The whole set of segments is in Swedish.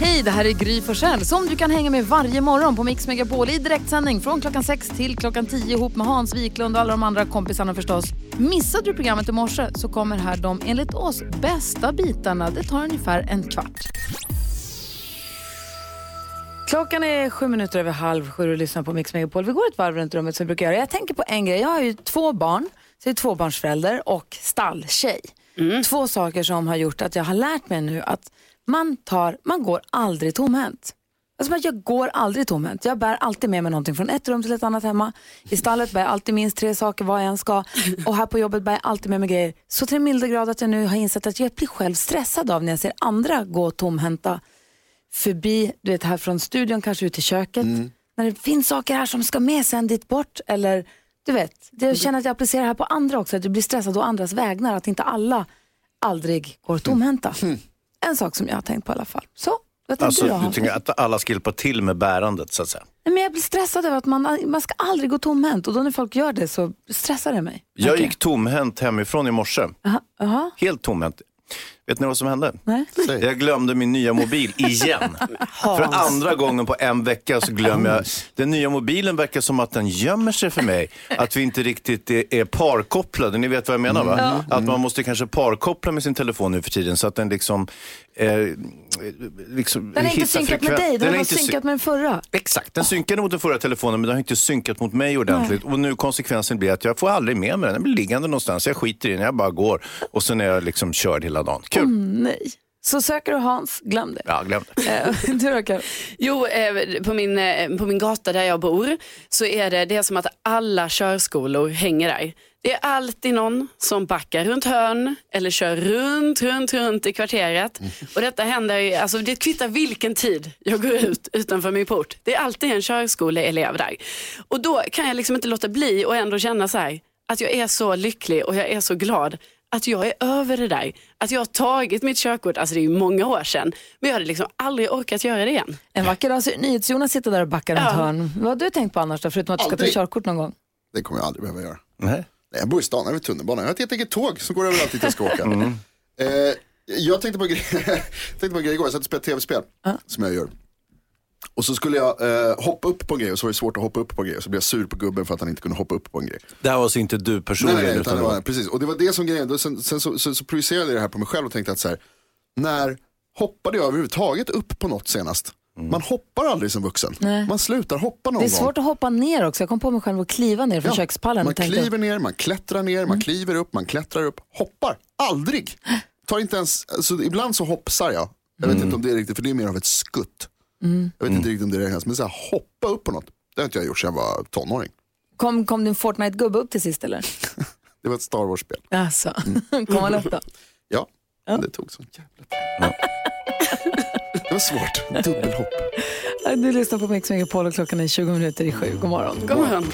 Hej, det här är Gry Forssell som du kan hänga med varje morgon på Mix Megapol i direktsändning från klockan 6 till klockan 10 ihop med Hans Wiklund och alla de andra kompisarna förstås. Missade du programmet i morse så kommer här de enligt oss bästa bitarna. Det tar ungefär en kvart. Klockan är sju minuter över halv sju och lyssnar på Mix Megapol. Vi går ett varv runt rummet som vi brukar göra. Jag tänker på en grej. Jag har ju två barn, så jag är tvåbarnsförälder och stalltjej. Två saker som har gjort att jag har lärt mig nu att man, tar, man går aldrig tomhänt. Alltså jag går aldrig tomhänt. Jag bär alltid med mig någonting från ett rum till ett annat hemma. I stallet bär jag alltid minst tre saker vad jag än ska. Och här på jobbet bär jag alltid med mig grejer. Så till en milda grad att jag nu har insett att jag blir själv stressad av när jag ser andra gå tomhänta förbi, du vet här från studion, kanske ut till köket. När det finns saker här som ska med sen dit bort. Eller du vet, jag känner att jag applicerar det här på andra också. Att jag blir stressad å andras vägnar. Att inte alla aldrig går tomhänta. En sak som jag har tänkt på i alla fall. Så, vad tänkte Alltså, du du då tänker att alla ska hjälpa till med bärandet så att säga. Nej, men jag blir stressad över att man, man ska aldrig gå tomhänt. Och då när folk gör det så stressar det mig. Jag Verkligen. gick tomhänt hemifrån i morse. Aha, aha, Helt tomhänt. Vet ni vad som hände? nej. Jag glömde min nya mobil igen. För andra gången på en vecka så glömmer jag. Den nya mobilen verkar som att den gömmer sig för mig. Att vi inte riktigt är, är parkopplade. Ni vet vad jag menar va? Att man måste kanske parkoppla med sin telefon nu för tiden så att den liksom... Eh, liksom Den är inte synkat med dig, den, är har inte sy- synkat med den förra. Exakt, den synkade mot den förra telefonen men den har inte synkat mot mig ordentligt. Och nu konsekvensen blir att jag får aldrig med mig den. Den blir liggande någonstans. Jag skiter i den, jag bara går. Och sen är jag liksom körd hela dagen. Kul. Nej. Så söker du Hans, glöm det. Ja, glöm det. Eh, du då Karo? Jo, eh, på, min, eh, på min gata där jag bor så är det, det är som att alla körskolor hänger där. Det är alltid någon som backar runt hörn eller kör runt, runt, runt i kvarteret. Och detta händer, alltså det kvittar vilken tid jag går ut utanför min port. Det är alltid en körskoleelev där. Och då kan jag liksom inte låta bli och ändå känna så här att jag är så lycklig och jag är så glad att jag är över det där. Att jag har tagit mitt körkort, alltså det är ju många år sedan, men jag hade liksom aldrig orkat göra det igen. En vacker dag så NyhetsJonas sitter där och backar runt Ja. hörn. Vad har du tänkt på annars då, förutom att du ska ta Aldrig. körkort någon gång? Det kommer jag aldrig behöva göra. Nej. Nej, jag bor i stan, över tunnelbanan. Jag har ett helt eget tåg som går överallt dit jag ska åka. Eh, jag tänkte på, en grej- tänkte på en grej igår, jag satt och spelade tv-spel. Som jag gör. Och så skulle jag eh, hoppa upp på en grej och så var det svårt att hoppa upp på en grej. Och så blev jag sur på gubben för att han inte kunde hoppa upp på en grej. Det här var alltså inte du personligen. Nej, nej, nej, utan det var, precis. Och det var det som grejen, då, sen, sen så, så, så projicerade jag det här på mig själv och tänkte att så här, när hoppade jag överhuvudtaget upp på något senast? Man hoppar aldrig som vuxen. Nej. Man slutar hoppa någon Det är gång. svårt att hoppa ner också. Jag kom på mig själv att kliva ner från Ja, kökspallen. Man och tänkte, Mm. kliver ner, man klättrar ner, man kliver upp, man klättrar upp. Hoppar, aldrig. Tar inte ens, alltså, ibland så hoppsar jag. Jag vet inte om det är riktigt, för det är mer av ett skutt. Mm. Jag vet inte riktigt om det räknas, men så här, hoppa upp på något. Det har inte jag gjort sedan jag var tonåring. kom, kom din Fortnite-gubbe upp till sist eller? Det var ett Star Wars-spel. Alltså, Mm. kom han upp då? Ja, men det tog sån jävla tid. Det var svårt, dubbelhopp. Du lyssnar på Mix Megapol och klockan är 20 minuter i sju. God morgon. God morgon.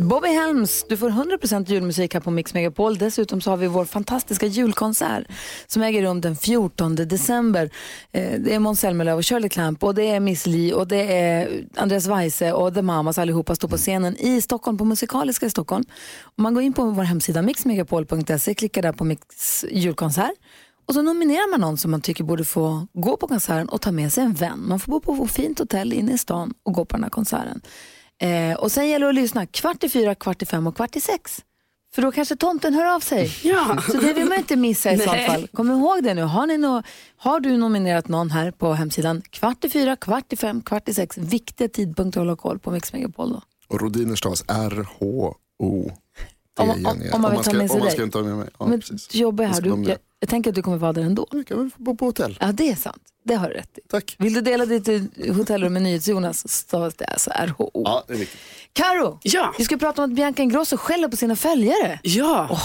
Bobby Helms, du får 100% julmusik här på Mix Megapol. Dessutom så har vi vår fantastiska julkonsert som äger rum den 14 december. Eh, det är Måns Zelmerlöw och Shirley Clamp och det är Miss Li och det är Andreas Weise och The Mamas allihopa står på scenen i Stockholm, på Musikaliska i Stockholm. Om man går in på vår hemsida mixmegapol.se, klickar där på Mix julkonsert och så nominerar man någon som man tycker borde få gå på konserten och ta med sig en vän. Man får bo på ett fint hotell inne i stan och gå på den här konserten. Eh, och sen gäller det att lyssna kvart i fyra, kvart i fem och kvart i sex. För då kanske tomten hör av sig. Ja. Så det vill man inte missa i så fall. Kom ihåg det nu. Har, ni nå- har du nominerat någon här på hemsidan, kvart i fyra, kvart i fem, kvart i sex. Viktiga tidpunkter att hålla koll på Mix Megapol då. Och Rodiner stavas R-H-O. Om- om- om man vill ta ska, med sig om man dig. ska inte ta med mig. Ja, Men jobbar här. Du, jag, jag tänker att du kommer vara där ändå. Vi kan väl bo på hotell. Ja, det är sant. Det har du rätt i. Tack. Vill du dela ditt hotellrum med NyhetsJonas så stavas det alltså RHO. Ja, det är viktigt. Karo, Ja. vi ska prata om att Bianca Ingrosso skäller på sina följare. Ja,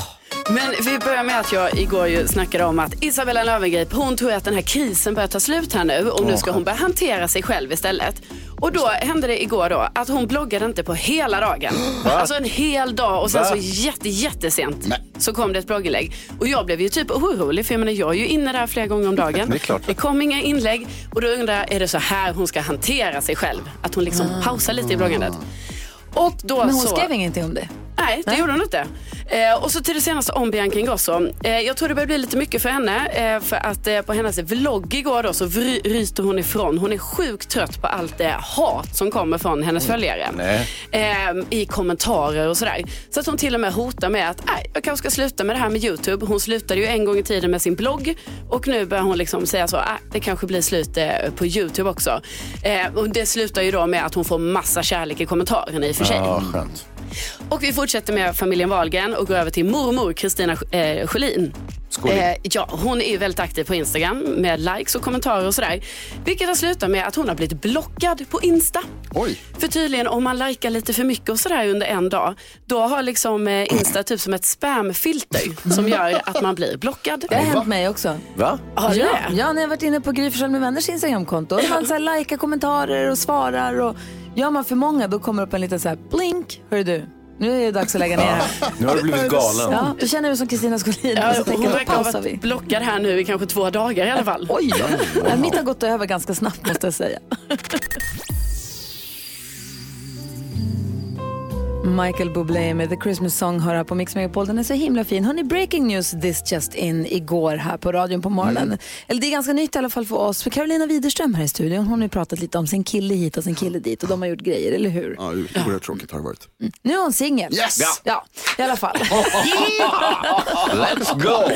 men vi börjar med att jag igår ju snackade om att Isabella Löwengrip, hon tror att den här krisen börjar ta slut här nu och nu ska hon börja hantera sig själv istället. Och då hände det igår då att hon bloggade inte på hela dagen. Alltså en hel dag och sen Va? så jätte, jättesent Nej. så kom det ett blogginlägg. Och jag blev ju typ orolig för jag menar jag är ju inne där flera gånger om dagen. Det är klart. Det kom inga inlägg och då undrar jag, är det så här hon ska hantera sig själv? Att hon liksom pausar lite i bloggandet. Och då Men hon så... skrev ingenting om det. Nej, det gjorde hon inte. Eh, och så till det senaste om Bianca Ingrosso. Eh, jag tror det börjar bli lite mycket för henne. Eh, för att eh, på hennes vlogg igår då så vry- ryter hon ifrån. Hon är sjukt trött på allt det hat som kommer från hennes följare. Nej. Eh, I kommentarer och sådär. Så att hon till och med hotar med att "Nej, jag kanske ska sluta med det här med YouTube. Hon slutade ju en gång i tiden med sin blogg och nu börjar hon liksom säga så, "Ah, det kanske blir slut eh, på YouTube också. Och det slutar ju då med att hon får massa kärlek i kommentarerna i och för sig. Ja, skönt. Och vi fortsätter med familjen Wahlgren och går över till mormor Kristina eh, Schelin. Skål. Eh, ja, hon är ju väldigt aktiv på Instagram med likes och kommentarer och sådär. Vilket har slutat med att hon har blivit blockad på Insta. Oj, För tydligen om man likar lite för mycket och sådär under en dag, då har liksom eh, Insta typ som ett spamfilter som gör att man blir blockad. Det har hänt mig också. Va? Har Ja, det? ja, när jag varit inne på Gry med vänners Instagramkonto. Man så här likar kommentarer och svarar. Och gör man för många då kommer upp en liten så här blink. Hör du, nu är det dags att lägga ner här. Nu har du blivit galen. Ja, då känner jag mig som Kristina Skolin. Ja, och hon verkar ha vi. varit blockad här nu i kanske två dagar i alla fall. Oj. Ja, Mitt har gått över ganska snabbt måste jag säga. Michael Bublé med The Christmas Song hör här på Mix Megapol. Den är så himla fin. Hörni, breaking news this just in igår här på radion på morgonen. Eller det är ganska nytt i alla fall för oss. För Carolina Widerström här i studion, hon har ju pratat lite om sin kille hit och sin kille dit och de har gjort grejer, eller hur? ja, oerhört tråkigt har det varit. Nu är hon singel. Yes! Ja. ja, i alla fall. Let's go!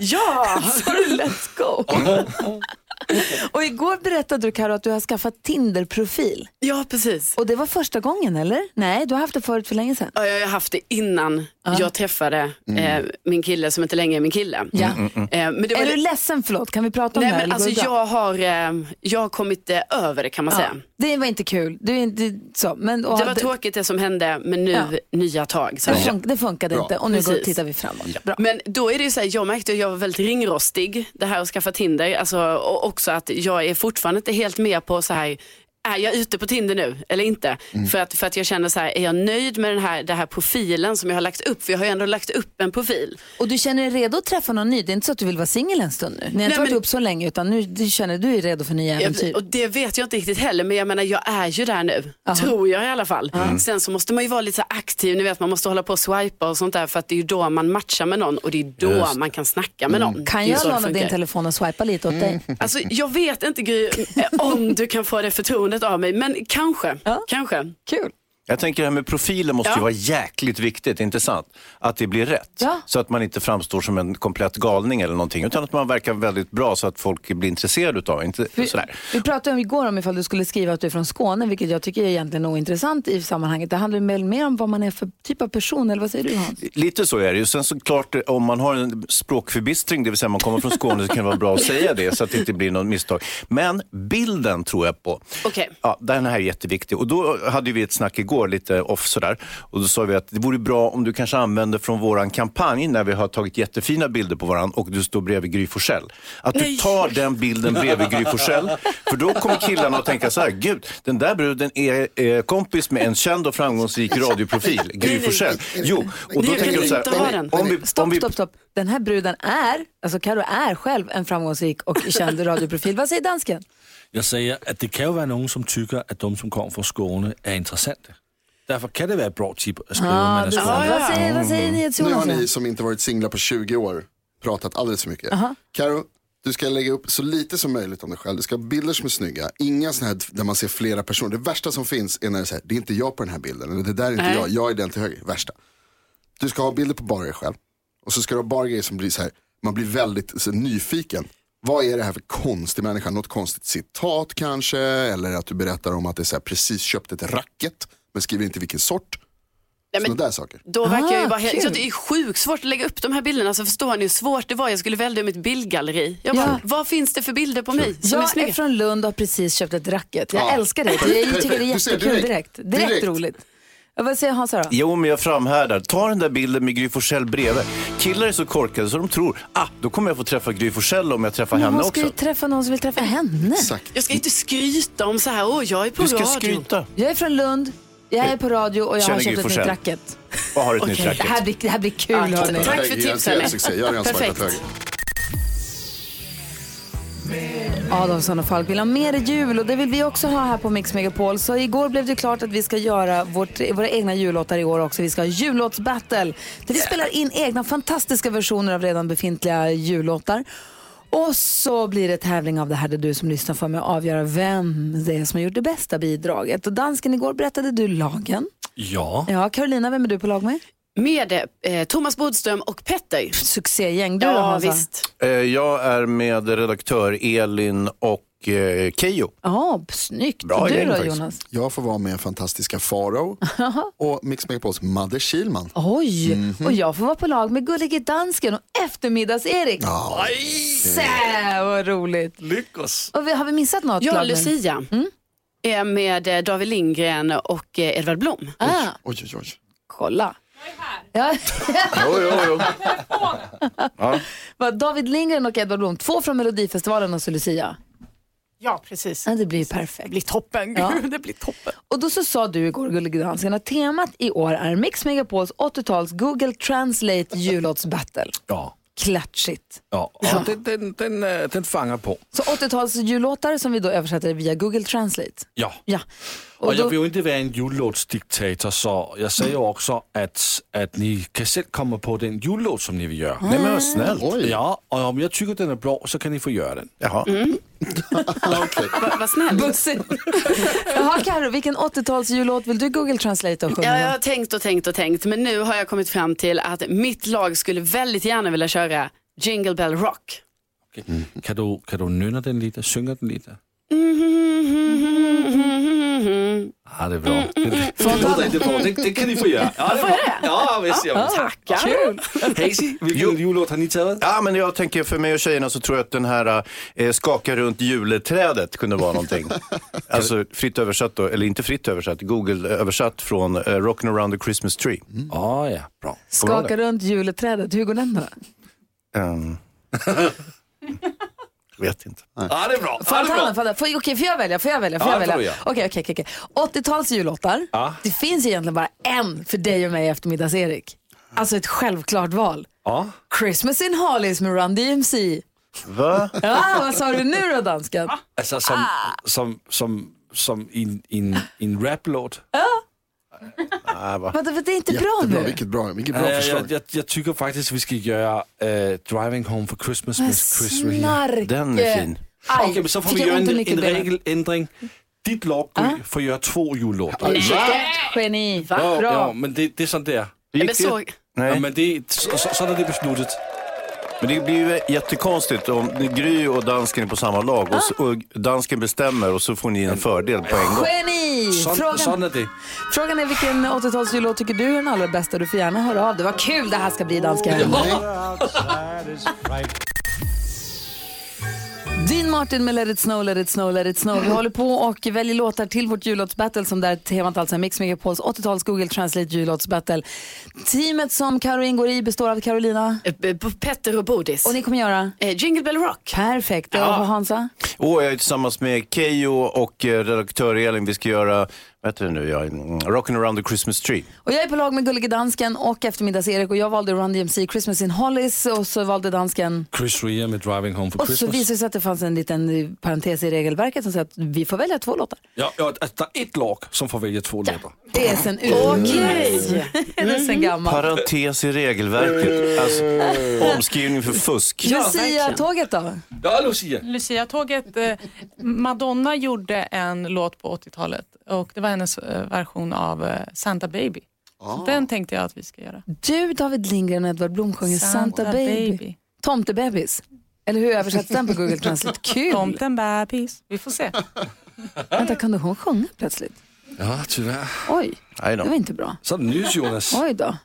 ja, så let's go. och igår berättade du Karo att du har skaffat Tinder-profil. Ja, precis. Och det var första gången eller? Nej, du har haft det förut för länge sedan. Ja, jag har haft det innan jag träffade eh, min kille som inte längre är min kille. Ja. Eh, men det var Är det- du ledsen, förlåt? Kan vi prata om Nej, det här? men alltså, det jag, har, eh, jag har kommit eh, över det kan man säga. ja. Det var inte kul. Du inte så. Men, och, Det var tråkigt det som hände, men nu Ja. nya tag. Så Det, fun- det funkade Bra. inte och nu går, tittar vi framåt. Bra. Men då är det ju så här, jag märkte att jag var väldigt ringrostig, det här att skaffa Tinder. Alltså, och också att jag är fortfarande inte helt med på så här, är jag ute på Tinder nu eller inte? För, att, för att jag känner så här, är jag nöjd med den här, den här profilen som jag har lagt upp? För jag har ju ändå lagt upp en profil. Och du känner dig redo att träffa någon ny? Det är inte så att du vill vara singel en stund nu? Ni har inte Nej, varit men- upp så länge utan nu du känner du är redo för nya äventyr. Jag, och det vet jag inte riktigt heller, men jag menar jag är ju där nu. Tror jag i alla fall. Sen så måste man ju vara lite så aktiv, ni vet man måste hålla på och swipa och sånt där för att det är ju då man matchar med någon och det är då Just man kan snacka med någon. Kan jag låna din telefon och swipa lite åt dig? Alltså, jag vet inte Gry, om du kan få det förtroendet av mig, men kanske. Ja. kanske. Kul. Jag tänker det här med profilen måste ju Ja. vara jäkligt viktigt, inte sant? Att det blir rätt. Ja. Så att man inte framstår som en komplett galning eller någonting. Utan att man verkar väldigt bra så att folk blir intresserade av inte Vi, sådär. vi pratade om igår om ifall du skulle skriva att du är från Skåne, vilket jag tycker är egentligen ointressant i sammanhanget. Det handlar väl mer om vad man är för typ av person, eller vad säger du Hans? Lite så är det ju. Sen såklart om man har en språkförbistring, det vill säga man kommer från Skåne, så kan det vara bra att säga det så att det inte blir något misstag. Men bilden tror jag på. Okej. Ja, den här är jätteviktig. Och då hade vi ett snack igår, lite off sådär. Och då sa vi att det vore bra om du kanske använder från våran kampanj när vi har tagit jättefina bilder på varandra och du står bredvid Gry Forssell. Att du tar den bilden bredvid Gry Forssell. För då kommer killarna att tänka så här, gud, den där bruden är eh, kompis med en känd och framgångsrik radioprofil, Gry Forssell. Jo, och då tänker de så här, om vi, om Stopp, vi, stopp, stopp. Den här bruden är, alltså Karo är själv en framgångsrik och känd radioprofil. Vad säger dansken? Jag säger att det kan ju vara någon som tycker att de som kommer från Skåne är intressanta. Därför kan det vara ett bra tip att skriva är du, skåning. vad säger, vad säger ni Nu har ni som inte varit singlar på 20 år pratat alldeles för mycket. Karo, du ska lägga upp så lite som möjligt om dig själv. Du ska ha bilder som är snygga. Inga sådana här där man ser flera personer. Det värsta som finns är när det är så här, det är inte jag på den här bilden. Eller det där är inte Nej. jag, jag är den till höger. Värsta. Du ska ha bilder på bara dig själv. Och så ska du ha bara grejer som blir så här, man blir väldigt så, nyfiken. Vad är det här för konstig människa? Något konstigt citat kanske? Eller att du berättar om att det är så här, precis köpt ett racket. Men skriver inte vilken sort. Nej, men Sådana där saker. Då verkar jag ju Ah, bara helt, kul. så det är sjukt svårt att lägga upp de här bilderna. Så förstår ni hur svårt det var? Jag skulle välja mitt bildgalleri. Jag bara, Ja. vad finns det för bilder på mig som är Jag snygga? är från Lund och har precis köpt ett racket. Jag Ja. älskar det. Jag tycker det är Perfekt. Du ser jättekul direkt. direkt. Direkt, Direkt. roligt. Ja, Vad säger Hans då? Jo, men jag framhärdar. Ta den där bilden med Gry Forssell bredvid. Killar är så korkade så de tror, ah, då kommer jag få träffa Gry Forssell om jag träffar Men henne hon ska ju också. träffa någon som vill träffa henne. Exakt. Jag ska inte skryta om så här, åh jag är på Du ska radio. skryta. Jag är från Lund, jag är på radio och jag Känner har Gry köpt ett nytt Forssell. racket. Och har ett Okej, nytt Det racket. här blir, det här blir kul Ja, hörni. tack för tipsen. jag- har redan Perfekt. höger. Adolfsson och Falk vill ha mer jul och det vill vi också ha här på Mix Megapol. Så igår blev det klart att vi ska göra vårt, våra egna jullåtar i år också. Vi ska ha jullåtsbattle där vi spelar in egna fantastiska versioner av redan befintliga jullåtar. Och så blir det tävling av det här där du som lyssnar får med att avgöra vem det är som har gjort det bästa bidraget. Och dansken, igår berättade du lagen. Ja. Ja, Carolina, vem är du på lag med? Med eh, Thomas Bodström och Petter. Succégäng. Du då, Ja, Hansa? visst. Eh, Jag är med redaktör Elin och eh, Keyyo. Ja, snyggt. Bra du gäng då, faktiskt. Jonas? Jag får vara med fantastiska Farao och Mix Megapols Madde Kilman. Oj, Mhm. och jag får vara på lag med Gullige Dansken och eftermiddags-Erik. Ja, Sä, vad roligt. Lyckas. Och vi, har vi missat något? Claudia? Lucia, är med eh, David Lindgren och eh, Edvard Blom. Ah, oj, oj, oj. kolla. Ja. Jo, jo, jo. Vad, David Lindgren och Edvard Blom, två från Melodifestivalen och så Lucia. Ja, precis. Ja, det blir perfekt. Det blir toppen. Ja. det blir toppen. Och då så sa du igår, Gullige Dansken, att temat i år är Mix Megapols 80-tals Google Translate jullåtsbattle. Ja. Klatschigt. Ja, och den, den, den, øh, den fanger på. Så 80-tals jullåtar som vi då översätter via Google Translate. Ja. Ja. Och, Och jag då, vill ju inte vara en jullåtsdiktator så jag säger ju också att, att ni kan själv komma på den jullåt som ni vill göra. Nej men vad snällt. Oj. Ja, och om jag tycker den är bra så kan ni få göra den. Jaha. Va, vad snällt. Bussigt. Jaha, Karo, vilken 80-tals jullåt vill du Google Translate och sjunga? Ja, jag har tänkt och tänkt och tänkt, men nu har jag kommit fram till att mitt lag skulle väldigt gärna vilja köra Jingle Bell Rock. Okay. Kan, du, kan du nynna den lite, sjunga den lite? Ja, det är bra. Det, det låter inte bra. Det, det kan ni få göra. Ja, det är bra. Ja, visst. Ja. Tackar. Kul. Hazy, vilken jullåt har ni tagit? Ja, men jag tänker för mig och tjejerna så tror jag att den här eh, skaka runt juleträdet kunde vara någonting. alltså fritt översatt då, eller inte fritt översatt, Google översatt från eh, Rockin' around the Christmas tree. Ja, ja, bra. Skaka runt juleträdet, hur går den då? Um, vet inte. Ja, det är bra. Får Ja, jag det är bra. Får Okej, får jag välja? Får jag välja? Får Ja, jag det välja? du Okej, okej, okej. 80-tals jullåtar. Ja. Det finns egentligen bara en för dig och mig i eftermiddags-Erik. Alltså ett självklart val. Ja. Christmas in Hollies med Run DMC. Va? Ja, vad sa du nu då dansken? Alltså som, som, som, som in, in, in rap-låt. Ah, va? Vadå, det är inte bra Jättebra, nu. vilket bra, vilket bra Øh, förslag. jag, jag, jag tycker faktiskt vi ska göra äh, Driving Home for Christmas med Chris Rea. Snark. Den är fin. Okej, men så får fick vi jag göra ont i en, en regeländring. Ditt lag Gry, får göra två jullåtar. Geni. Ja, ja, men det, det är sånt där. Men gick så, det? Ja, Nej. men det, så, så, så är det beslutet. Men det blir ju jättekonstigt om Gry och dansken är på samma lag och, så, och dansken bestämmer och så får ni en fördel på en gång. Geni! Så, Frågan, Sådan är det. frågan är vilken 80-tals jullåt tycker du är den allra bästa? Du får gärna höra av dig. Vad kul det här ska bli dansken. Dean Martin med Let it snow, let it snow, let it snow. Vi håller på och väljer låtar till vårt jullåtsbattle som där temat alltså är Mix Megapols 80-tals Google Translate jullåtsbattle. Teamet som Karo ingår i består av Carolina eh, B- Petter och Bodis. och ni kommer göra Eh, Jingle Bell Rock. Perfekt. Och Hansa? Och jag är tillsammans med Keyyo och eh, redaktör Elin. Vi ska göra, vad heter det nu, ja, mm, Rockin' around the Christmas tree. Och jag är på lag med Gullige Dansken och eftermiddags-Erik och jag valde Run DMC Christmas in Hollies och så valde dansken Chris Rea med Driving Home for och så Christmas. visade det sig att det fanns en liten parentes i regelverket som säger att vi får välja två låtar. Ja, ja, det är ett lag som får välja två låtar. Det är sen Okej. det är sen gammalt. Parentes i regelverket. Alltså, omskrivning för fusk. Lucia-tåget då? Ja, Lucia. Lucia-tåget, eh, Madonna gjorde en låt på 80-talet och det var hennes eh, version av eh, Santa Baby. Så den tänkte jag att vi ska göra. Du, David Lindgren och Edvard Blom sjunger Santa, Baby. Tomtebebis. Eller hur översätts den på Google Translate? Kul! Tomten bebis. Vi får se. Vänta, kunde hon sjunga plötsligt? Ja, tyvärr. Oj, det var inte bra. Så nys, Jonas. Oj då.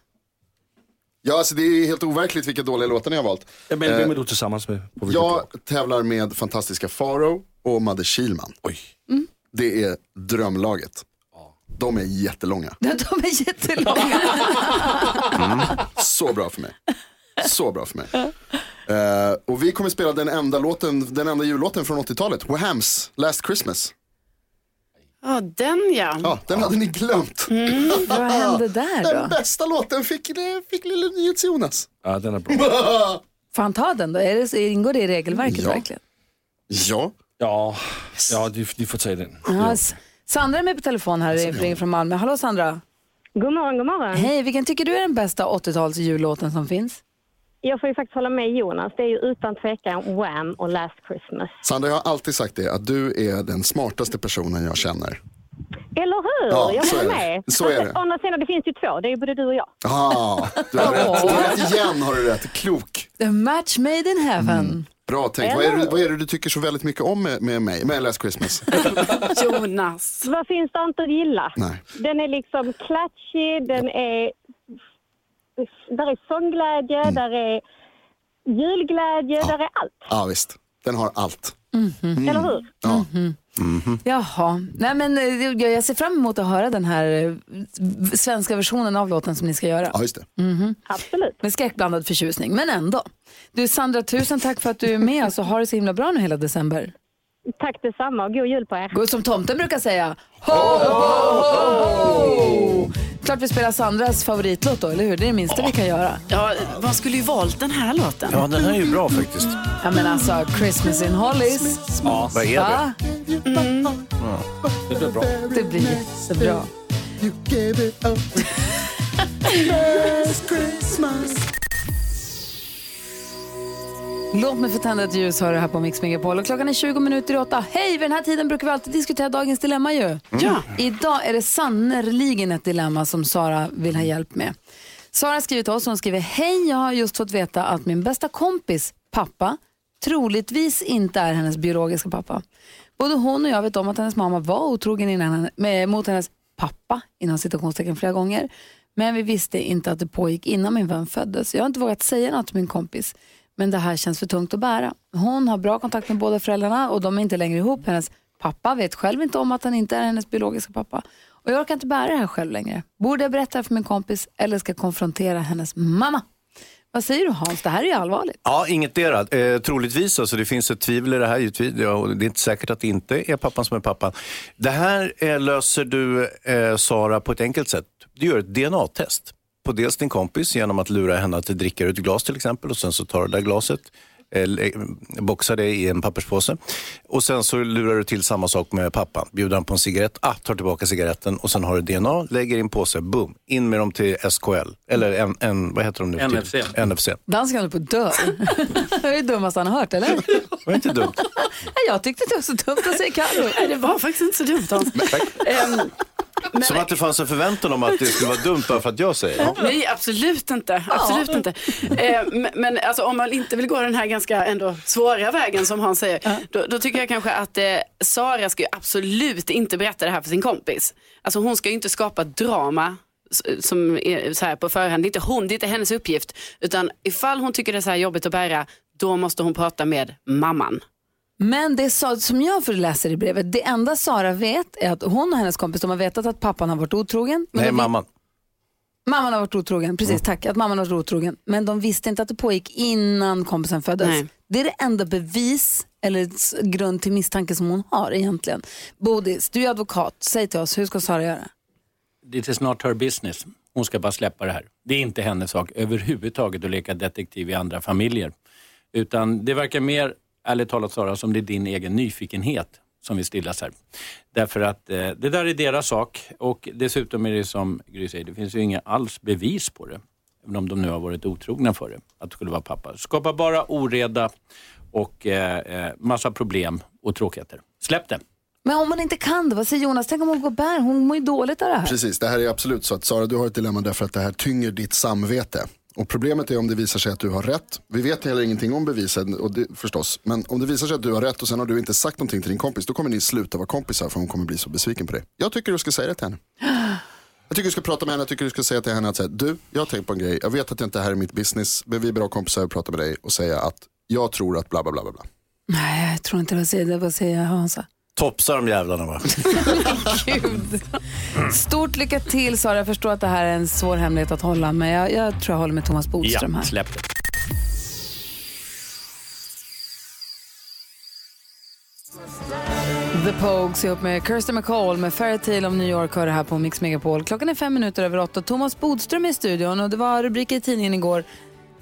Ja, alltså det är helt overkligt vilka dåliga låtar ni har valt. Ja, men vem är du tillsammans med? Jag tävlar med fantastiska Farao och Madde Kilman. Oj. Det är drömlaget. De är jättelånga. De är jättelånga. Så bra för mig. Så bra för mig. Eh, och vi kommer spela den enda, låten, den enda jullåten från 80-talet. Whams Last Christmas. Ja, den ja. Ja, den hade ni glömt. Vad hände där Den då? bästa låten fick, fick lille NyhetsJonas. Ja, den är bra. Får han ta den då? Är det, ingår det i regelverket Ja. verkligen? Ja, Ja, ja de, de får ta den. Ja, S- Sandra är med på telefon här, ringer från Malmö. Hallå Sandra. God morgon, god morgon. Hej, vilken tycker du är den bästa 80-tals jullåten som finns? Jag får ju faktiskt hålla med Jonas. Det är ju utan tvekan Wham och Last Christmas. Sandra, jag har alltid sagt det, att du är den smartaste personen jag känner. Eller hur? Ja, jag så håller är det. med. Så är det. Å andra sidan, det finns ju två. Det är ju både du och jag. Ah, du har rätt. Du har rätt igen, har du rätt. Klok. The match made in heaven. Bra tänkt. Vad är, det, vad är det du tycker så väldigt mycket om med, med mig, med Last Christmas? Jonas. Vad finns det inte att gilla? Nej. Den är liksom klatschig, den är... Där är sångglädje, Mm. där är julglädje, där är allt. Ja, visst. Den har allt. Eller hur? Ja. Jaha, nej men eh, jag ser fram emot att höra den här eh, svenska versionen av låten som ni ska göra. ja, just det. Absolut. Med skräckblandad förtjusning, men ändå. Du Sandra, tusen tack för att du är med oss och ha det så himla bra nu hela december. Tack detsamma och god jul på er. Gå som tomten brukar säga. Ho, ho, ho, ho! Klart vi spelar Sandras favoritlåt då, eller hur? Det är det minsta vi kan göra. Ja, man skulle ju valt den här låten. Ja, den här är ju bra faktiskt. Ja men alltså, Christmas in Hollies. Ja, vad är det? Va? Det blir bra. Det blir jättebra. You gave it up. Last Christmas. Låt mig få tända ett ljus du här på Mix Megapol. Och klockan är 20 minuter i åtta. Hej, vid den här tiden brukar vi alltid diskutera dagens dilemma ju. Ja. Idag är det sannerligen ett dilemma som Sara vill ha hjälp med. Sara har skrivit till oss och hon skriver Hej, jag har just fått veta att min bästa kompis pappa troligtvis inte är hennes biologiska pappa. Både hon och jag vet om att hennes mamma var otrogen innan med, mot hennes pappa inom citationstecken flera gånger. Men vi visste inte att det pågick innan min vän föddes. Jag har inte vågat säga något till min kompis. Men det här känns för tungt att bära. Hon har bra kontakt med båda föräldrarna och de är inte längre ihop. Hennes pappa vet själv inte om att han inte är hennes biologiska pappa. Och jag orkar inte bära det här själv längre. Borde jag berätta det här för min kompis eller ska jag konfrontera hennes mamma? Vad säger du Hans? Det här är ju allvarligt. Ja, ingetdera. Eh, troligtvis, alltså, det finns ett tvivel i det här. givetvis. Ja, och Det är inte säkert att det inte är pappan som är pappan. Det här eh, löser du, eh, Sara, på ett enkelt sätt. Du gör ett DNA-test på dels din kompis genom att lura henne att dricka ur ett glas till exempel och sen så tar du det där glaset eh, boxar det i en papperspåse. Och sen så lurar du till samma sak med pappan. Bjuder han på en cigarett, ah, tar tillbaka cigaretten och sen har du DNA, lägger i en påse, boom, in med dem till SKL. Eller en, en vad heter de nu? NFC. NFC. Dansken håller på att dö. det är det dummaste han har hört, eller? Var inte dumt? Jag tyckte det var så dumt att säga Carro. Nej, det var faktiskt inte så dumt Hans. Ehm, men- Som att det fanns en förväntan om att det skulle vara dumt bara för att jag säger det. Nej, absolut inte. Absolut inte. Eh, men alltså, om man inte vill gå den här ganska ändå svåra vägen som han säger, då, då tycker jag kanske att eh, Sara ska ju absolut inte berätta det här för sin kompis. Alltså hon ska ju inte skapa drama s- som är så här på förhand. Det är inte hon, det är inte hennes uppgift. Utan ifall hon tycker det är så här jobbigt att bära, då måste hon prata med mamman. Men det sa, som jag läser i brevet, det enda Sara vet är att hon och hennes kompis de har vetat att pappan har varit otrogen. Men Nej, mamman. Mamman har varit otrogen, precis tack. Att mamman har varit otrogen. Men de visste inte att det pågick innan kompisen föddes. Nej. Det är det enda bevis eller grund till misstanke som hon har egentligen. Bodis, du är advokat. Säg till oss, hur ska Sara göra? It is not her business. Hon ska bara släppa det här. Det är inte hennes sak överhuvudtaget att leka detektiv i andra familjer. Utan det verkar mer, ärligt talat Sara, som det är din egen nyfikenhet som vill stillas här. Därför att eh, det där är deras sak och dessutom är det som Gry säger, det finns ju inga alls bevis på det. Även om de nu har varit otrogna för det, att det skulle vara pappa. Skapa bara oreda och eh, eh, massa problem och tråkigheter. Släpp det. Men om hon inte kan det, vad säger Jonas? Tänk om hon går bär, hon mår ju dåligt av det här. Precis, det här är absolut så att Sara, du har ett dilemma därför att det här tynger ditt samvete. Och problemet är om det visar sig att du har rätt. Vi vet heller ingenting om bevisen och det, förstås. Men om det visar sig att du har rätt och sen har du inte sagt någonting till din kompis. Då kommer ni sluta vara kompisar för hon kommer bli så besviken på dig. Jag tycker du ska säga det till henne. Jag tycker du ska prata med henne, jag tycker du ska säga till henne att säga, du, jag har tänkt på en grej. Jag vet att det inte är här är mitt business, men vi är bra kompisar och prata med dig och säga att jag tror att bla bla bla bla. Nej, jag tror inte det. Det. Vad säger Hansa? Topsar de jävlarna va? Gud. Stort lycka till Sara. Jag förstår att det här är en svår hemlighet att hålla, men jag, jag tror jag håller med Thomas Bodström här. släpp det. The Pogues ihop med Kirsten McCall med Fairytale of New York hör det här på Mix Megapol. Klockan är fem minuter över åtta. Thomas Bodström är i studion och det var rubriker i tidningen igår.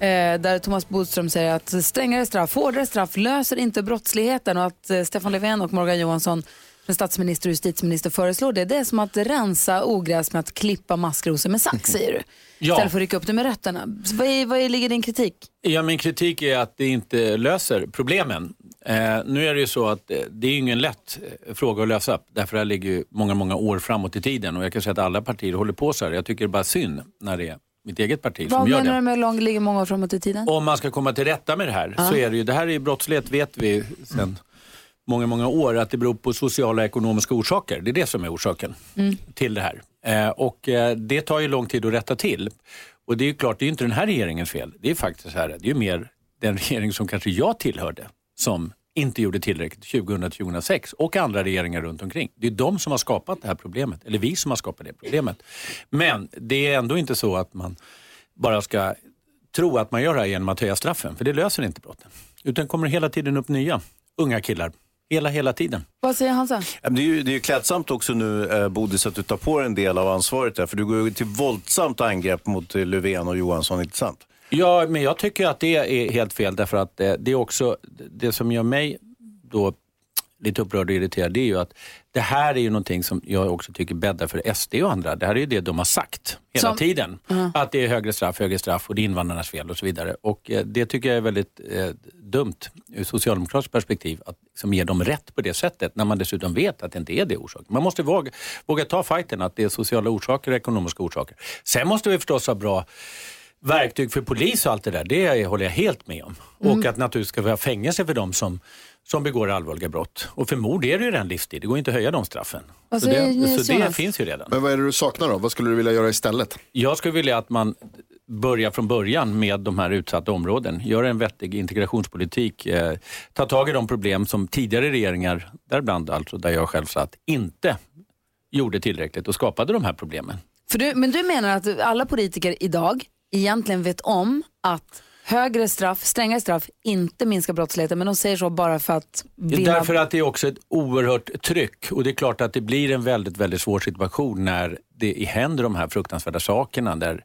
Eh, där Thomas Bodström säger att strängare straff, hårdare straff löser inte brottsligheten och att eh, Stefan Löfven och Morgan Johansson som statsminister och justitieminister föreslår det. Det är som att rensa ogräs med att klippa maskrosor med sax, säger du. Ja. Istället för att rycka upp det med rötterna. Så Vad, är, vad är, ligger din kritik? Ja, min kritik är att det inte löser problemen. Eh, nu är det ju så att eh, det är ingen lätt eh, fråga att lösa. Därför det här ligger ju många, många år framåt i tiden och jag kan säga att alla partier håller på så här. Jag tycker det är bara synd när det är mitt eget parti Vad som gör menar det. du med lång, ligger många år framåt i tiden? Om man ska komma till rätta med det här så är det ju, det här är ju brottslighet vet vi sedan många, många år att det beror på sociala och ekonomiska orsaker. Det är det som är orsaken till det här. Eh, och eh, det tar ju lång tid att rätta till. Och det är ju klart, det är ju inte den här regeringens fel. Det är faktiskt här, det är ju mer den regering som kanske jag tillhörde som inte gjorde tillräckligt 2000-2006 och andra regeringar runt omkring. Det är de som har skapat det här problemet, eller vi som har skapat det problemet. Men det är ändå inte så att man bara ska tro att man gör det här genom att höja straffen, för det löser inte brotten. Utan kommer hela tiden upp nya unga killar, hela, hela tiden. Vad säger Hansa? Det är ju det är ju klädsamt också nu, eh, Bodis, att du tar på dig en del av ansvaret där. För du går ju till våldsamt angrepp mot eh, Löfven och Johansson, inte sant? Ja, men jag tycker att det är helt fel därför att eh, det är också, det som gör mig då lite upprörd och irriterad, det är ju att det här är ju någonting som jag också tycker bäddar för SD och andra. Det här är ju det de har sagt hela Som- tiden. Att det är högre straff, högre straff och det är invandrarnas fel och så vidare. Och eh, det tycker jag är väldigt eh, dumt ur socialdemokratiskt perspektiv att liksom ge dem rätt på det sättet när man dessutom vet att det inte är det orsaken. Man måste våga, våga ta fighten att det är sociala orsaker och ekonomiska orsaker. Sen måste vi förstås ha bra verktyg för polis och allt det där, det håller jag helt med om. Och att naturligtvis ska vi ha fängelse för dem som, som begår allvarliga brott. Och för mord är det ju redan livstid, det går inte att höja de straffen. Vad Så det, så det finns ju redan. Men vad är det du saknar då? Vad skulle du vilja göra istället? Jag skulle vilja att man börjar från början med de här utsatta områden. Gör en vettig integrationspolitik. Eh, ta tag i de problem som tidigare regeringar, däribland alltså där jag själv satt, inte gjorde tillräckligt och skapade de här problemen. För du, men du menar att alla politiker idag egentligen vet om att högre straff, strängare straff inte minskar brottsligheten, men de säger så bara för att vinna. Därför att det är också ett oerhört tryck och det är klart att det blir en väldigt, väldigt svår situation när det händer de här fruktansvärda sakerna. Där,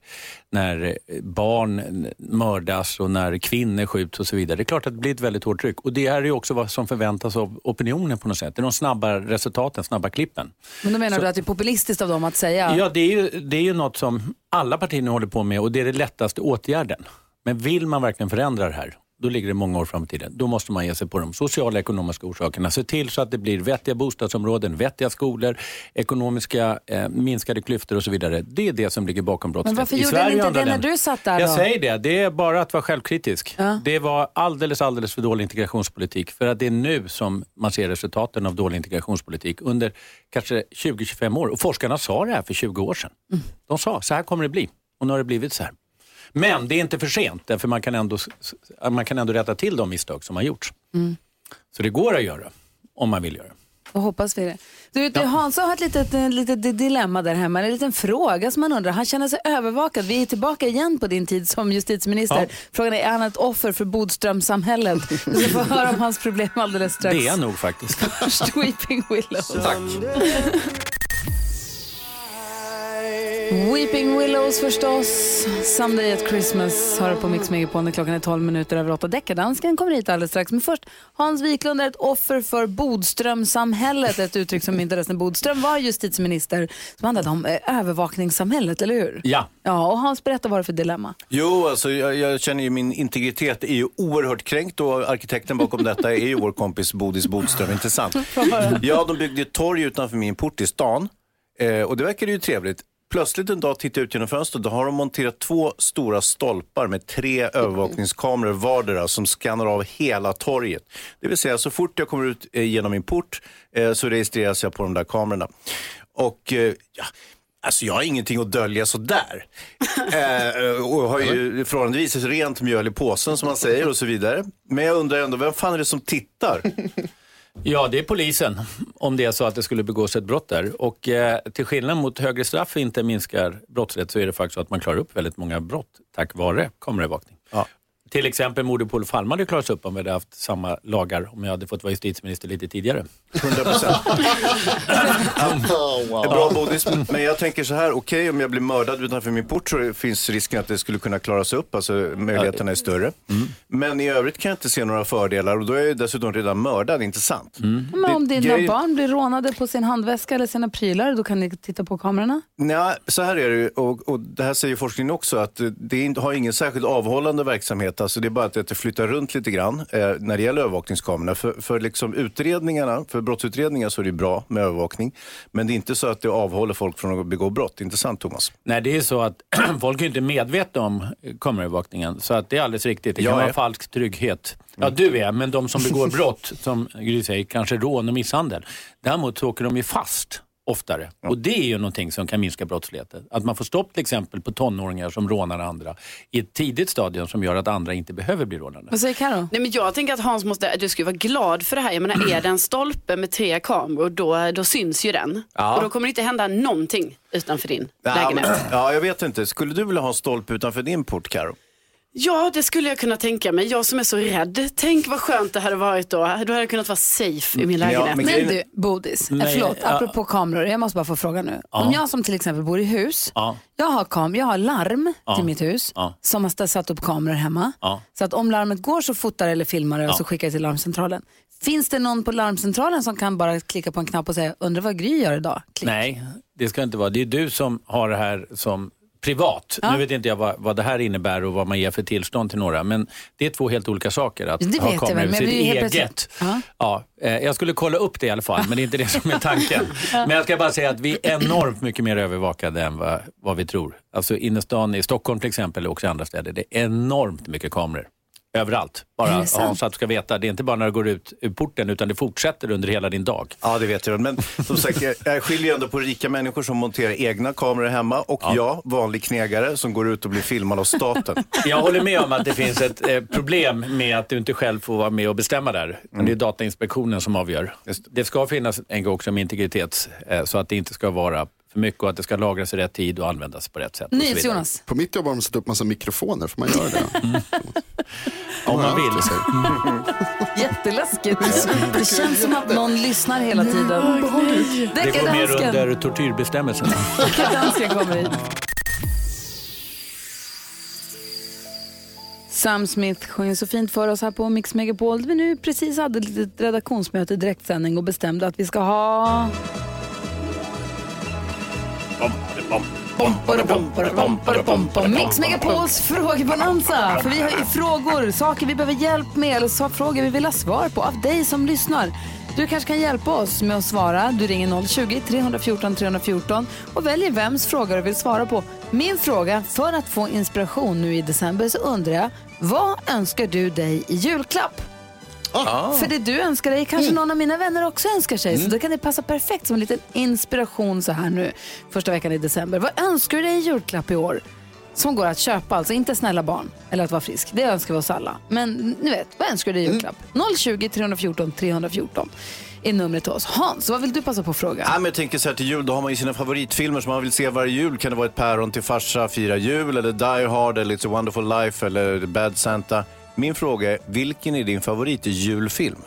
när barn mördas och när kvinnor skjuts och så vidare. Det är klart att det blir ett väldigt hårt tryck och det är ju också vad som förväntas av opinionen på något sätt. Det är de snabba resultaten, snabba klippen. Men då menar du att det är populistiskt av dem att säga Ja, det är, ju, det är ju något som alla partier nu håller på med och det är den lättaste åtgärden. Men vill man verkligen förändra det här, då ligger det många år fram i tiden. Då måste man ge sig på de sociala och ekonomiska orsakerna. Se till så att det blir vettiga bostadsområden, vettiga skolor, ekonomiska eh, minskade klyftor och så vidare. Det är det som ligger bakom brottslighet. varför I gjorde Sverige ni inte det när du satt där Jag då? säger det, det är bara att vara självkritisk. Ja. Det var alldeles, alldeles för dålig integrationspolitik. För att det är nu som man ser resultaten av dålig integrationspolitik under kanske 20-25 år. Och forskarna sa det här för 20 år sedan. Mm. De sa, så här kommer det bli. Och nu har det blivit så här. Men det är inte för sent, därför man kan ändå, man kan ändå rätta till de misstag som har gjorts. Mm. Så det går att göra, om man vill göra. Då hoppas vi det. Du, du Hansa har ett litet, ett litet dilemma där hemma, en liten fråga som man undrar. Han känner sig övervakad. Vi är tillbaka igen på din tid som justitieminister. Ja. Frågan är, är han ett offer för Bodströmsamhället? Vi ska få höra om hans problem alldeles strax. Det är nog faktiskt. Först Weeping Willows. Tack. Weeping Willows förstås. Someday at Christmas har du på Mix Megapol när klockan är 12 minuter över 8. Deckardansken kommer hit alldeles strax. Men först, Hans Wiklund är ett offer för Bodströmsamhället. Ett uttryck som myntades när Bodström var justitieminister. Som handlade om eh, övervakningssamhället, eller hur? Ja. Ja, och Hans, berätta vad det är för dilemma. Jo, alltså jag, jag känner ju min integritet är ju oerhört kränkt och arkitekten bakom detta är ju vår kompis Bodis Bodström, inte sant? Ja, de byggde ett torg utanför min port i stan eh, och det verkade ju trevligt. Plötsligt en dag tittar jag ut genom fönstret då har de monterat två stora stolpar med tre övervakningskameror vardera som skannar av hela torget. Det vill säga så fort jag kommer ut eh, genom min port eh, så registreras jag på de där kamerorna. Och eh, ja, Alltså jag har ingenting att dölja sådär. eh, och har ju förhållandevis rent mjöl i påsen som man säger och så vidare. Men jag undrar ändå, vem fan är det som tittar? Ja, det är polisen om det är så att det skulle begås ett brott där. Och eh, till skillnad mot högre straff inte minskar brottslighet så är det faktiskt så att man klarar upp väldigt många brott tack vare kameraövervakning. Ja. Till exempel mordet på Olof Palme hade klarats upp om vi hade haft samma lagar om jag hade fått vara justitieminister lite tidigare. 100 procent. Oh, wow. Bra bodis, men jag tänker så här, okej om jag blir mördad utanför min port så finns risken att det skulle kunna klaras upp, alltså möjligheterna är större. Men i övrigt kan jag inte se några fördelar och då är jag dessutom redan mördad, inte sant? Men om Det- dina grej- barn blir rånade på sin handväska eller sina prylar, då kan ni titta på kamerorna? Nej, så här är det och, och det här säger forskningen också, att det har ingen särskilt avhållande verksamhet. Alltså det är bara att det flyttar runt lite grann eh, när det gäller övervakningskamerorna. För, för liksom utredningarna, för brottsutredningar så är det bra med övervakning. Men det är inte så att det avhåller folk från att begå brott. Inte sant Thomas? Nej, det är så att folk är inte medvetna om eh, kameraövervakningen. Så att det är alldeles riktigt. Det kan Jag vara är. falsk trygghet. Ja, du är, men de som begår brott, som Gry säger, kanske rån och misshandel. Däremot så åker de ju fast oftare. Och det är ju någonting som kan minska brottsligheten. Att man får stopp till exempel på tonåringar som rånar andra i ett tidigt stadium som gör att andra inte behöver bli rånade. Vad säger Karo? Nej, men jag tänker att Hans måste, du ska ju vara glad för det här. Jag menar, är det en stolpe med tre kameror då, då syns ju den. Ja. Och då kommer det inte hända någonting utanför din Ja, lägenhet. men, ja, jag vet inte. Skulle du vilja ha en stolpe utanför din port, Karo? Ja, det skulle jag kunna tänka mig. Jag som är så rädd. Tänk vad skönt det hade varit då. Då hade jag kunnat vara safe i min Ja, lägenhet. men Men grejen- du, Bodis, eh, Nej, förlåt, ja. apropå kameror, jag måste bara få fråga nu. Om jag som till exempel bor i hus, Ja. jag har, kam jag har larm Ja. till mitt hus Ja. som har satt upp kameror hemma. Ja. Så att om larmet går så fotar eller filmar det och Ja. så skickar jag till larmcentralen. Finns det någon på larmcentralen som kan bara klicka på en knapp och säga, undrar vad Gry gör idag? Klick. Nej, det ska inte vara. Det är du som har det här som privat. Ja. Nu vet inte jag vad, vad det här innebär och vad man ger för tillstånd till några. Men det är två helt olika saker. Att Det ha kameror men sitt eget. Ja. Ja, eh, jag skulle kolla upp det i alla fall, men det är inte det som är tanken. Men jag ska bara säga att vi är enormt mycket mer övervakade än vad, vad vi tror. Alltså innerstan i Stockholm till exempel och också andra städer. Det är enormt mycket kameror. Överallt. Bara det? Hans, att du ska veta, det är inte bara när du går ut ur porten utan det fortsätter under hela din dag. Ja, det vet jag. Men som sagt, jag- skiljer ändå på rika människor som monterar egna kameror hemma och jag, vanlig knegare, som går ut och blir filmad av staten. Jag håller med om att det finns ett eh, problem med att du inte själv får vara med och bestämma där. Men Det är Datainspektionen som avgör. Det ska finnas en gång också med integritet eh, så att det inte ska vara för mycket och att det ska lagras i rätt tid och användas på rätt sätt. och så vidare. NyhetsJonas. På mitt jobb har de satt upp massa mikrofoner, får man göra det? Om man vill. Jätteläskigt. Det känns som att någon lyssnar hela tiden. Det går mer under tortyrbestämmelserna. Deckardansken kommer hit. Sam Smith sjöng så fint för oss här på Mix Megapol. Vi nu precis hade ett litet redaktionsmöte i direktsändning och bestämde att vi ska ha... Mix Megapols frågebonanza. För vi har ju frågor, saker vi behöver hjälp med eller så frågor vi vill ha svar på av dig som lyssnar. Du kanske kan hjälpa oss med att svara. Du ringer 020-314 314 och väljer vems fråga du vill svara på. Min fråga, för att få inspiration nu i december så undrar jag, vad önskar du dig i julklapp? För det du önskar dig kanske någon av mina vänner också önskar sig. Så då kan det passa perfekt som en liten inspiration så här nu första veckan i december. Vad önskar du dig i julklapp i år? Som går att köpa, alltså inte snälla barn eller att vara frisk. Det önskar vi oss alla. Men ni vet, vad önskar du dig i julklapp? 020 314 314 är numret till oss. Hans, vad vill du passa på att fråga? Ja, men jag tänker så här till jul, då har man ju sina favoritfilmer som man vill se varje jul. Kan det vara ett päron till farsa, fira jul, eller Die Hard, eller It's a wonderful life, eller Bad Santa. Min fråga är, vilken är din favoritjulfilm?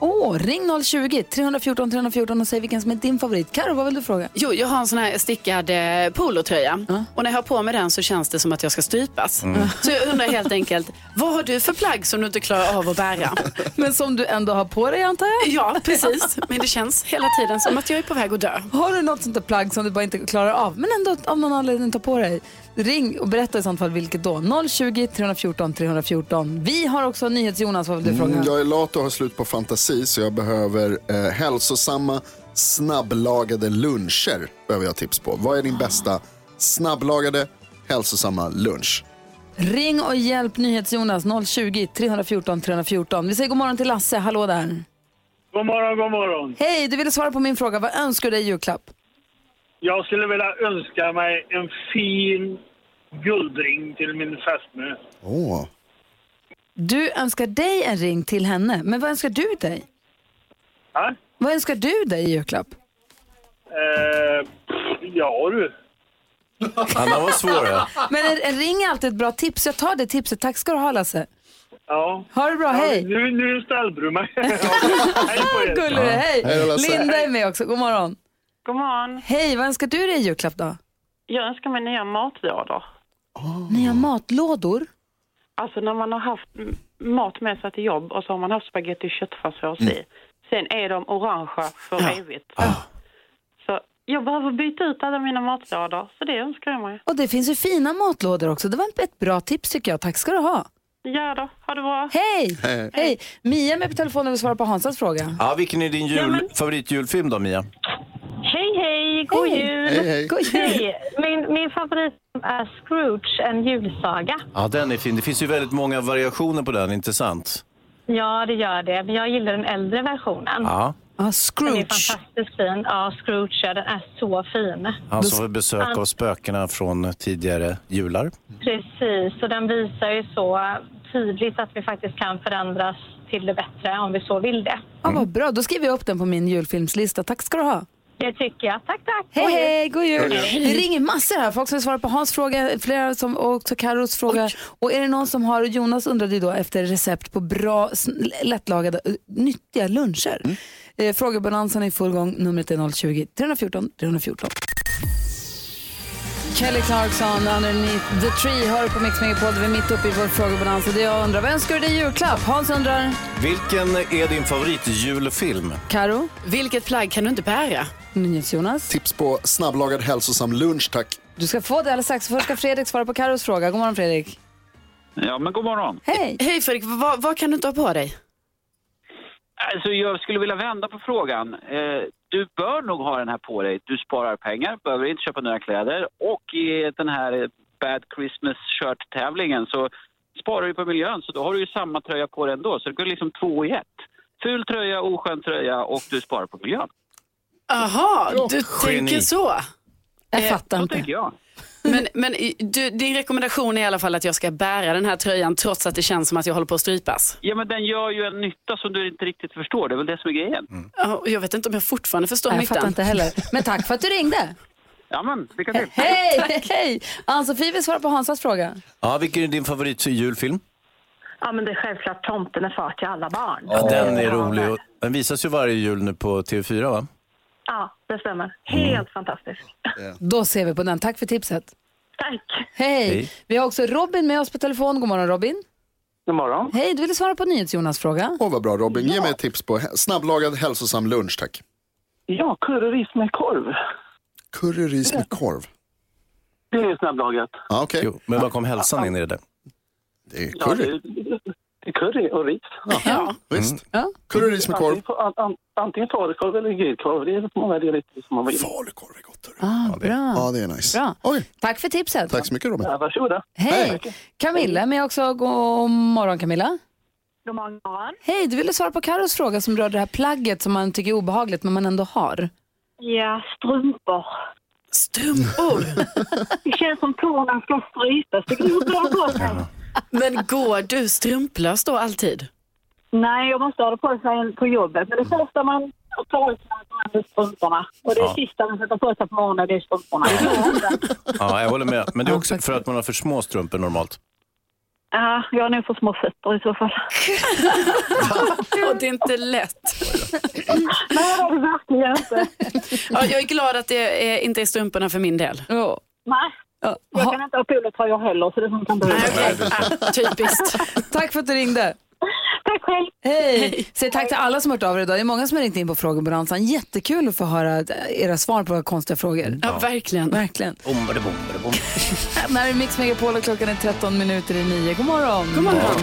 Åh, ring 020 314 314 och säg vilken som är din favorit. Karo, vad vill du fråga? Jo, jag har en sån här stickad eh, polotröja och när jag har på mig den så känns det som att jag ska strypas. Så jag undrar helt enkelt, vad har du för plagg som du inte klarar av att bära? Men som du ändå har på dig antar jag? Ja, precis. Men det känns hela tiden som att jag är på väg att dö. Har du något sånt där plagg som du bara inte klarar av men ändå av någon anledning tar på dig? Ring och berätta i sånt fall vilket då. 020 314 314. Vi har också NyhetsJonas, vad vill du fråga? Mm, jag är lat och har slut på fantasi så jag behöver eh, hälsosamma snabblagade luncher. Behöver jag tips på. Vad är din bästa snabblagade hälsosamma lunch? Ring och hjälp NyhetsJonas 020 314 314. Vi säger god morgon till Lasse, hallå där. God morgon, god morgon. Hej, du ville svara på min fråga. Vad önskar du dig i julklapp? Jag skulle vilja önska mig en fin guldring till min fästmö. Åh. Du önskar dig en ring till henne, men vad önskar du dig? Ja, Vad önskar du dig i julklapp? eh, ja du. Ja, den var svår. Ja. Men en, en ring är alltid ett bra tips. Jag tar det tipset. Tack ska du ha Lasse. Ja. Ha det bra, hej! Nu, nu ställde du mig. Ja. Hej på er. Gullig är, hej! Hej. Linda är med också, god morgon. God morgon. Hej, vad önskar du dig i julklapp då? Jag önskar mig nya matlådor. Nya matlådor? Alltså när man har haft mat med sig till jobb och så har man haft spagetti och köttfärssås i. Sen är de orangea för evigt. Så jag behöver byta ut alla mina matlådor, så det önskar jag mig. Och det finns ju fina matlådor också. Det var ett bra tips tycker jag. Tack ska du ha. Ja då, ha det bra. Hej! Hej. Hej! Mia är med på telefonen och vill svara på Hansas fråga. Ja, vilken är din jul, favoritjulfilm då, Mia? Hej, hej! God Hej. jul! Hej, hej. God jul. Hej! Min, min favorit är Scrooge, en julsaga. Ja, den är fin. Det finns ju väldigt många variationer på den, inte sant? Ja, det gör det. Men jag gillar den äldre versionen. Ja. Ja, Den är Scrooge. fantastiskt fin. Ja, Scrooge, ja, den är så fin. Han som får besök av spökena från tidigare jular. Precis, och den visar ju så tydligt att vi faktiskt kan förändras till det bättre om vi så vill det. Ja, vad bra, då skriver jag upp den på min julfilmslista. Tack ska du ha. Det tycker jag. Tack, tack! Hej, God jul. hej, god jul. Det ringer massor här. Folk som vill svara på Hans fråga, flera som och också Carros fråga. Och är det någon som har, Jonas undrade ju då efter recept på bra, lättlagade, eh, nyttiga luncher. Mm. Eh, frågebalansen är i full gång. Numret är 020-314 314. Kelly Clarkson, Underneath the Tree, hör på Mix Megapod. Vi är mitt uppe i vår frågebalans. Och det jag undrar, vad önskar du dig julklapp? Hans undrar, Vilken är din favoritjulfilm? Karo, Vilket plagg kan du inte bära? Jonas. Tips på snabblagad hälsosam lunch, tack. Du ska få det alldeles strax. Först ska Fredrik svara på Karos fråga. God morgon Fredrik. Ja, men god morgon. Hej! Hej Fredrik, vad, vad kan du inte ha på dig? Alltså, jag skulle vilja vända på frågan. Eh, du bör nog ha den här på dig. Du sparar pengar, behöver inte köpa nya kläder och i den här eh, Bad Christmas Shirt-tävlingen så sparar du på miljön så då har du ju samma tröja på dig ändå. Så det går liksom två i ett. Ful tröja, oskön tröja och du sparar på miljön. Aha, du Geni. tänker så. Jag Eh, fattar Så inte. tänker jag. Men, men du, din rekommendation är i alla fall att jag ska bära den här tröjan trots att det känns som att jag håller på att strypas. Ja, men den gör ju en nytta som du inte riktigt förstår. Det är väl det som är grejen. Och Jag vet inte om jag fortfarande förstår Nej, jag nyttan. fattar inte heller. Men tack för att du ringde. Ja, men lycka till. Hej! Hej! Ann-Sofie vill svara på Hansas fråga. Ja, vilken är din favoritjulfilm? Ja, men det är självklart Tomten är far till alla barn. Ja, den är rolig. Den visas ju varje jul nu på TV4, va? Ja, det stämmer. Helt fantastiskt. Då ser vi på den. Tack för tipset. Tack! Hej! Hej. Vi har också Robin med oss på telefon. God morgon Robin. God morgon. Hej, du ville svara på NyhetsJonas fråga. Åh, vad bra Robin. Ge mig ett tips på snabblagad hälsosam lunch, tack. Ja, curryris med korv. Curryris med korv. Det är snabblagat. Ja, okej. Jo, men var kom hälsan in i det där? Det är Ja, curry. det, det curry och ris. Ja. Visst. Ja. Curryris med korv. Antingen, an, an, antingen falukorv eller grillkorv. Det är många dialekter som man vill. Falukorv är gott. Ah, bra. Ja, det är nice. Bra. Oj, Tack för tipset. tack så mycket Robin. Ja, varsågoda. Hej! Camilla är med också. God morgon Camilla. God morgon. Hej, du ville svara på Karos fråga som rör det här plagget som man tycker är obehagligt men man ändå har. Ja, strumpor. Strumpor. Det känns som tårna ska strypas. Det går bra. Men går du strumplös då alltid? Nej, jag måste ha det på sig på jobbet. Men det första man tar ut är strumporna. Och det Ja. sista man sätter på sig på morgonen det är strumporna. Ja, jag håller med. Men det är också för att man har för små strumpor normalt. Ja, jag har nog för små fötter i så fall. Och det är inte lätt. Nej, det är det verkligen inte. Ja, jag är glad att det är, inte är strumporna för min del. Ja. Nej. Jag kan inte ha polotröjor heller så det funkar inte. Nej, okej. Ah, typiskt. Tack för att du ringde. Tack själv. Hej! Säg tack till alla som har hört av er idag. Det är många som har ringt in på frågebalansen. Jättekul att få höra era svar på våra konstiga frågor. Ja, verkligen. Verkligen. Bom, bada, bom, bada, bom. Det här är Mix Megapol och klockan är 13 minuter i nio. God morgon! God morgon.